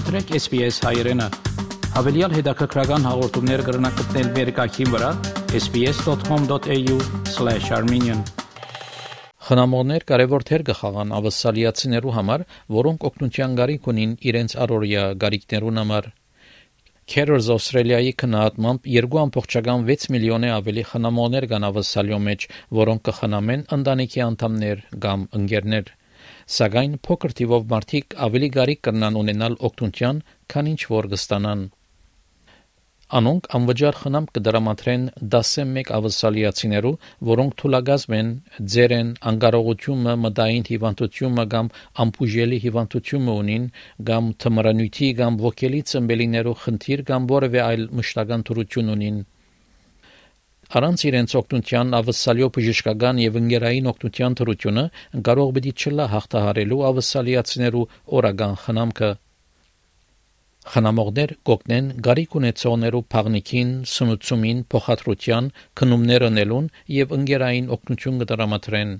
Մտրեք SPS հայերեն։ Հավելյալ հետաքրքրական հաղորդումներ կգրնակցնել վերկայքին վրա sps.com.au/armenian Խնամողներ կարևոր թեր կխաղան ավասալիացիներու համար, որոնք օգնության գարիք ունին իրենց առօրյա գարիքներուն համար։ Carers Australia-ի քննադատմամբ 2.6 միլիոնե ավելի խնամողներ կան ավասալյո մեջ, որոնք կխնամեն ընտանիքի անդամներ կամ ընկերներ սակայն փոքր թիվով մարդիկ ավելի գարիք կրնան ունենալ օգնության, քան ինչ որ կստանան։ Անոնք անվճար խնամ կդրամատրեն 11 ավասալիացիներու, որոնք թույլագազմ են ձերեն անկարողությունը, մտային հիվանդությունը կամ ամբուժելի հիվանդությունը ունին, կամ թմրանյութի կամ ոգելի ծնբելիներու խնդիր կամ որևէ այլ մշտական թրություն ունին Առանց իրենց օգնության ավսալյո բժշկական եւ ընկերային օգնության թրությունը կարող պիտի չլա հաղթահարելու ավսալիացիներու օրական խնամքը Խնամողներ կոգնեն գարիք ունեցողներու փաղնիկին, սնուցումին, փոխադրության, քնումներ անելուն եւ ընկերային օգնություն կդրամատրեն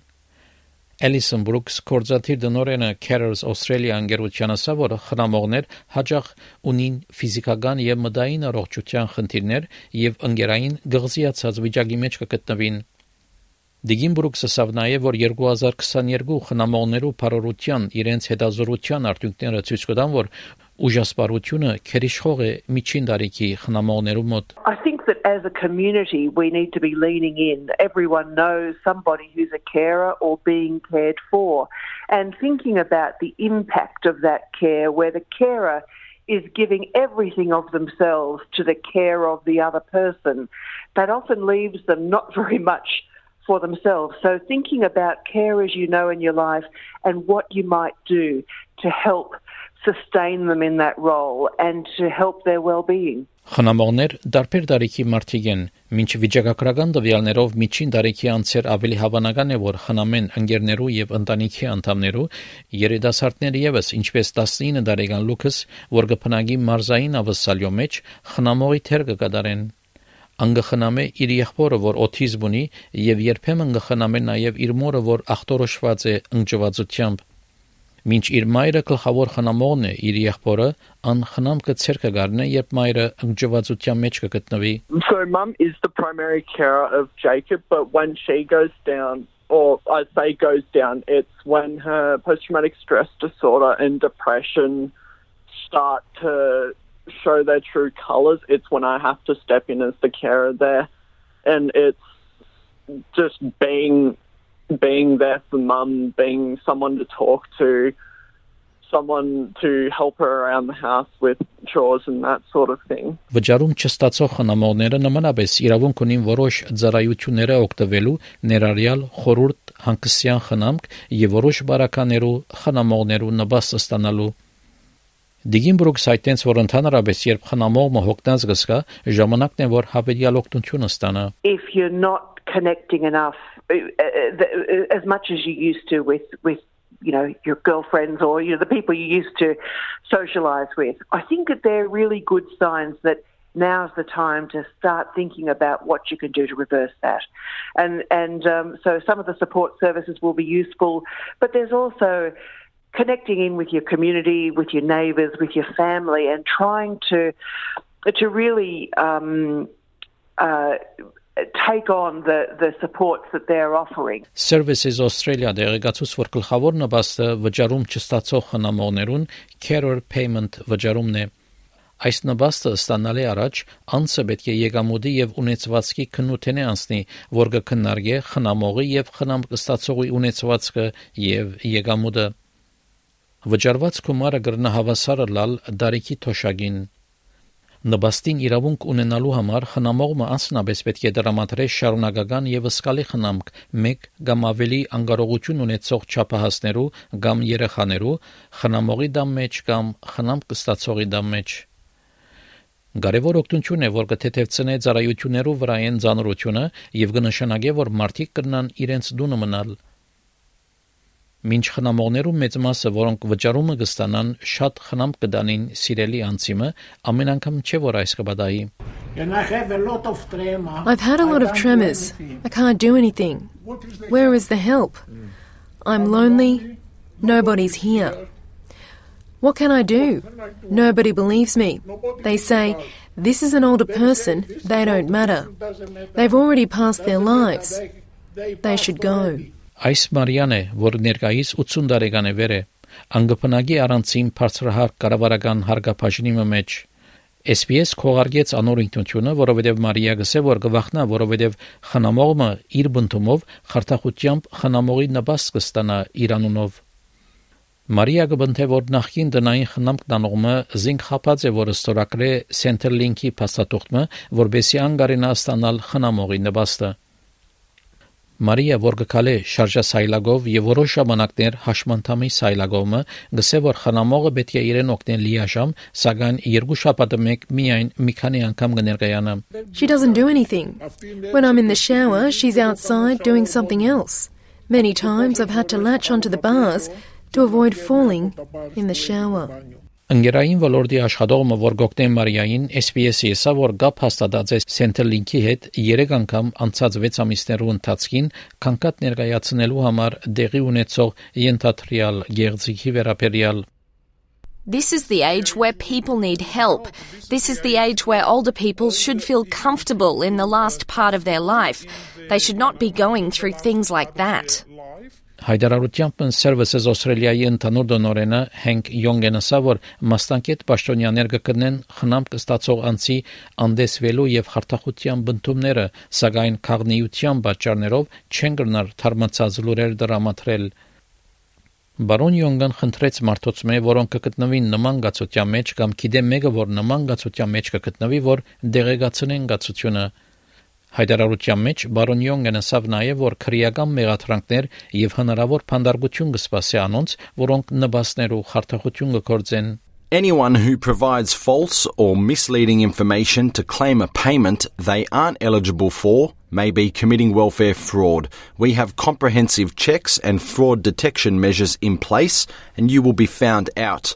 Ellison Brooks կորզաթիր դնորենը Carers Australia անգերության ասա, որ խնամողներ հաջող ունին ֆիզիկական եւ մտային առողջության խնդիրներ եւ ընկերային գղզիացած վիճակի մեջ կգտնվին։ Դիգին Բրուքսը ասավ նաև, որ 2022 խնամողներու բարօրության իրենց հետազորության արդյունքները ցույց կտան, որ ուժասպառությունը քերիշխող է միջին տարիքի խնամողներու մոտ։ I think that as a community we need to be leaning in. Everyone knows somebody who's a carer or being cared for and thinking about the impact of that care where the carer is giving everything of themselves to the care of the other person. That often leaves them not very much for themselves. So thinking about care as you know in your life and what you might do to help sustain them in that role and to help their well-being. Խնամողներ դարբեր տարիքի մարդիկ են, մինչ վիճակագրական տվյալներով միջին տարիքի անձեր ավելի հավանական է, որ խնամեն ընկերներու եւ ընտանիքի անդամներու, երիտասարդները եւս, ինչպես 19 տարեկան Լուկաս, որ կփնագի մարզային ավսալյո մեջ, խնամողի թեր կկատարեն անգխնամե իր եղբորը, որ օթիզմ ունի, եւ երբեմն կխնամե նաեւ իր մորը, որ ախտորոշված է ընկճվածությամբ Մինչ իր մայրը գլխավոր խնամողն է, իր եղբորը անխնամքը ցերկը գարնե, երբ մայրը ընկճվածության մեջ կգտնվի։ So mum is the primary carer of Jacob, but when she goes down or I say goes down, it's when her post traumatic stress disorder and depression start to show their true colors. It's when I have to step in as the carer there. And it's just being being there for mum, being someone to talk to, someone to help her around the house with chores and that sort of thing. Վճարում չստացող խնամողները նմանապես իրավունք ունին որոշ ծառայությունները օգտվելու ներառյալ խորուրդ հանգստյան խնամք եւ որոշ բարականերու խնամողներու նպաստ ստանալու Դիգին բրուքս հայտնեց, որ ընդհանրապես երբ խնամողը հոգնած գսկա, ժամանակն է որ հավելյալ օգնություն ստանա։ If you're not connecting enough uh, uh, as much as you used to with with you know your girlfriends or you know the people you used to socialize with. I think that they're really good signs that now's the time to start thinking about what you can do to reverse that. And and um, so some of the support services will be useful but there's also connecting in with your community with your neighbors with your family and trying to to really um, uh, take on the the supports that they're offering. Services Australia դեղեկացուց որ գլխավոր նպաստը վճարում չստացող խնամողներուն carer payment վճարումն է։ Այս նպաստը ստանալի առաջ անձը պետք է եկամուտի եւ ունեցվածքի քննութենե անցնի, որ կքննարկի խնամողի եւ խնամ ստացողի ունեցվածքը եւ եկամուտը։ Վճարված գումարը գրնա հավասարը լալ դարիքի թոշակին Նպաստին իրավունք ունենալու համար խնամողը անձնապես պետք է դրամատրե շարունակական եւ սկալի խնամք մեկ կամ ավելի անկարողություն ունեցող չափահասներու կամ երեխաներու խնամողի դամ մեջ կամ խնամ կստացողի դամ մեջ Կարևոր օգնություն է, որ կթեթևցնե ծառայություններով վրայեն ցանրությունը եւ կնշանակե, որ մարդիկ կրնան իրենց դունը մնալ Մինչ խնամողներու մեծ մասը, որոնք վճարումը կստանան, շատ խնամ կդանին սիրելի անցիմը, ամեն անգամ չէ որ այս կբադայի։ I've had a lot of tremors. I can't do anything. Where is the help? I'm lonely. Nobody's here. What can I do? Nobody believes me. They say, this is an older person, they don't matter. They've already passed their lives. They should go. Այս Մարիան է, որ ներկայիս 80 տարեկան է վեր է, անգպնագի առանցին բարձրահարկ կառավարական հարգապաշնի մեջ SPS քողարկեց անոր ինքնությունը, որովհետև Մարիա գսե որ գվախնա, որովհետև խնամողը իր բնթումով խարտախությամբ խնամողի նպաստ կստանա Իրանունով Մարիա գբնթե որ նախքին տնային խնամք դանողը զինք խապած է որ ստորակրե Centerlink-ի փաստաթուղթը որբեսի անգարենա ստանալ խնամողի նպաստը Մարիա որ գկալե շարժասայլագով եւ որոշ ժամանակներ հաշմանդամի սայլագովը գսե որ խնամողը պետք է իրեն օգնեն լիաժամ սակայն երկու շաբաթը մեկ միայն մի քանի անգամ կներկայանա She doesn't do anything. When I'm in the shower, she's outside doing something else. Many times I've had to latch onto the bars to avoid falling in the shower. Ընկերային ոլորտի աշխատողը որ գոկտեն Մարիային SPS-ի հեսա որ գապ հաստատած է Centerlink-ի հետ 3 անգամ անցած 6 ամիսներու ընթացքին կանկատ ներկայացնելու համար դեղի ունեցող ենթադրյալ գեղձիկի վերաբերյալ This is the age where people need help. This is the age where older people should feel comfortable in the last part of their life. They should not be going through things like that. Հայդարարությամբ Services Australia-ի ընդհանուր դոնորենը Հենք Յոնգենը ասա որ մասնակետ պաշտոնյաներ կգտնեն խնամք ստացող անձի անդեսվելու եւ խարտախության բնդումները, սակայն քաղնիության պատճառներով չեն գնար թարմացած լուրեր դրամատրել Բարոն Յոնգան խնդրեց մարդոց մե, որոնք կգտնվին նման գացության մեջ կամ գիտե մեկը որ նման գացության մեջ կգտնվի, որ դեղեկացնեն գացությունը Հայտարարության մեջ բարոն Յոնգն ասավ նաև, որ քրեական մեղադրանքներ եւ հնարավոր փանդարգություն կսպասի անոնց, որոնք նպաստներու խարտախություն կգործեն Anyone who provides false or misleading information to claim a payment they aren't eligible for may be committing welfare fraud. We have comprehensive checks and fraud detection measures in place, and you will be found out.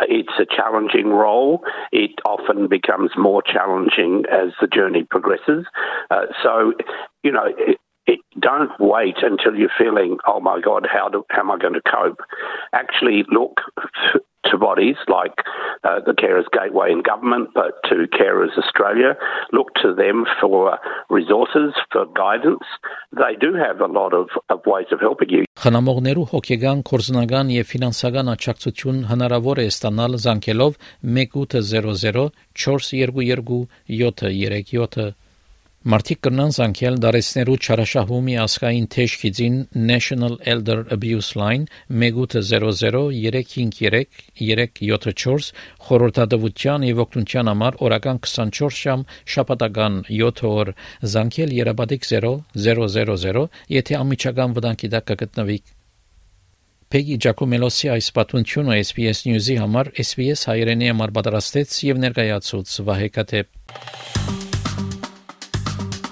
It's a challenging role. It often becomes more challenging as the journey progresses. Uh, so, you know, it, it, don't wait until you're feeling, oh my God, how, do, how am I going to cope? Actually, look to bodies like uh, the Carers Gateway in government, but to Carers Australia. Look to them for resources, for guidance. They do have a lot of, of ways of helping you. Խնամողներու հոգեգան, կորզնական եւ ֆինանսական աջակցություն հնարավոր է ստանալ զանգելով 1800 422 737 Մարդիկ կրնան զանգել դարեցներու չարաշահումի ասկային թեժքիցին National Elder Abuse Line 1800-353-374 խորհրդատվության եւ օգնության համար օրական 24 ժամ շաբաթական 7 օր զանգել երաբադիկ 000 եթե ամիջական վտանգի տակ կգտնվի Պեգի Ջակոմելոսի այս պատմությունը SPS News-ի համար SPS հայրենի համար պատրաստեց եւ ներկայացուց Վահե Կաթեփ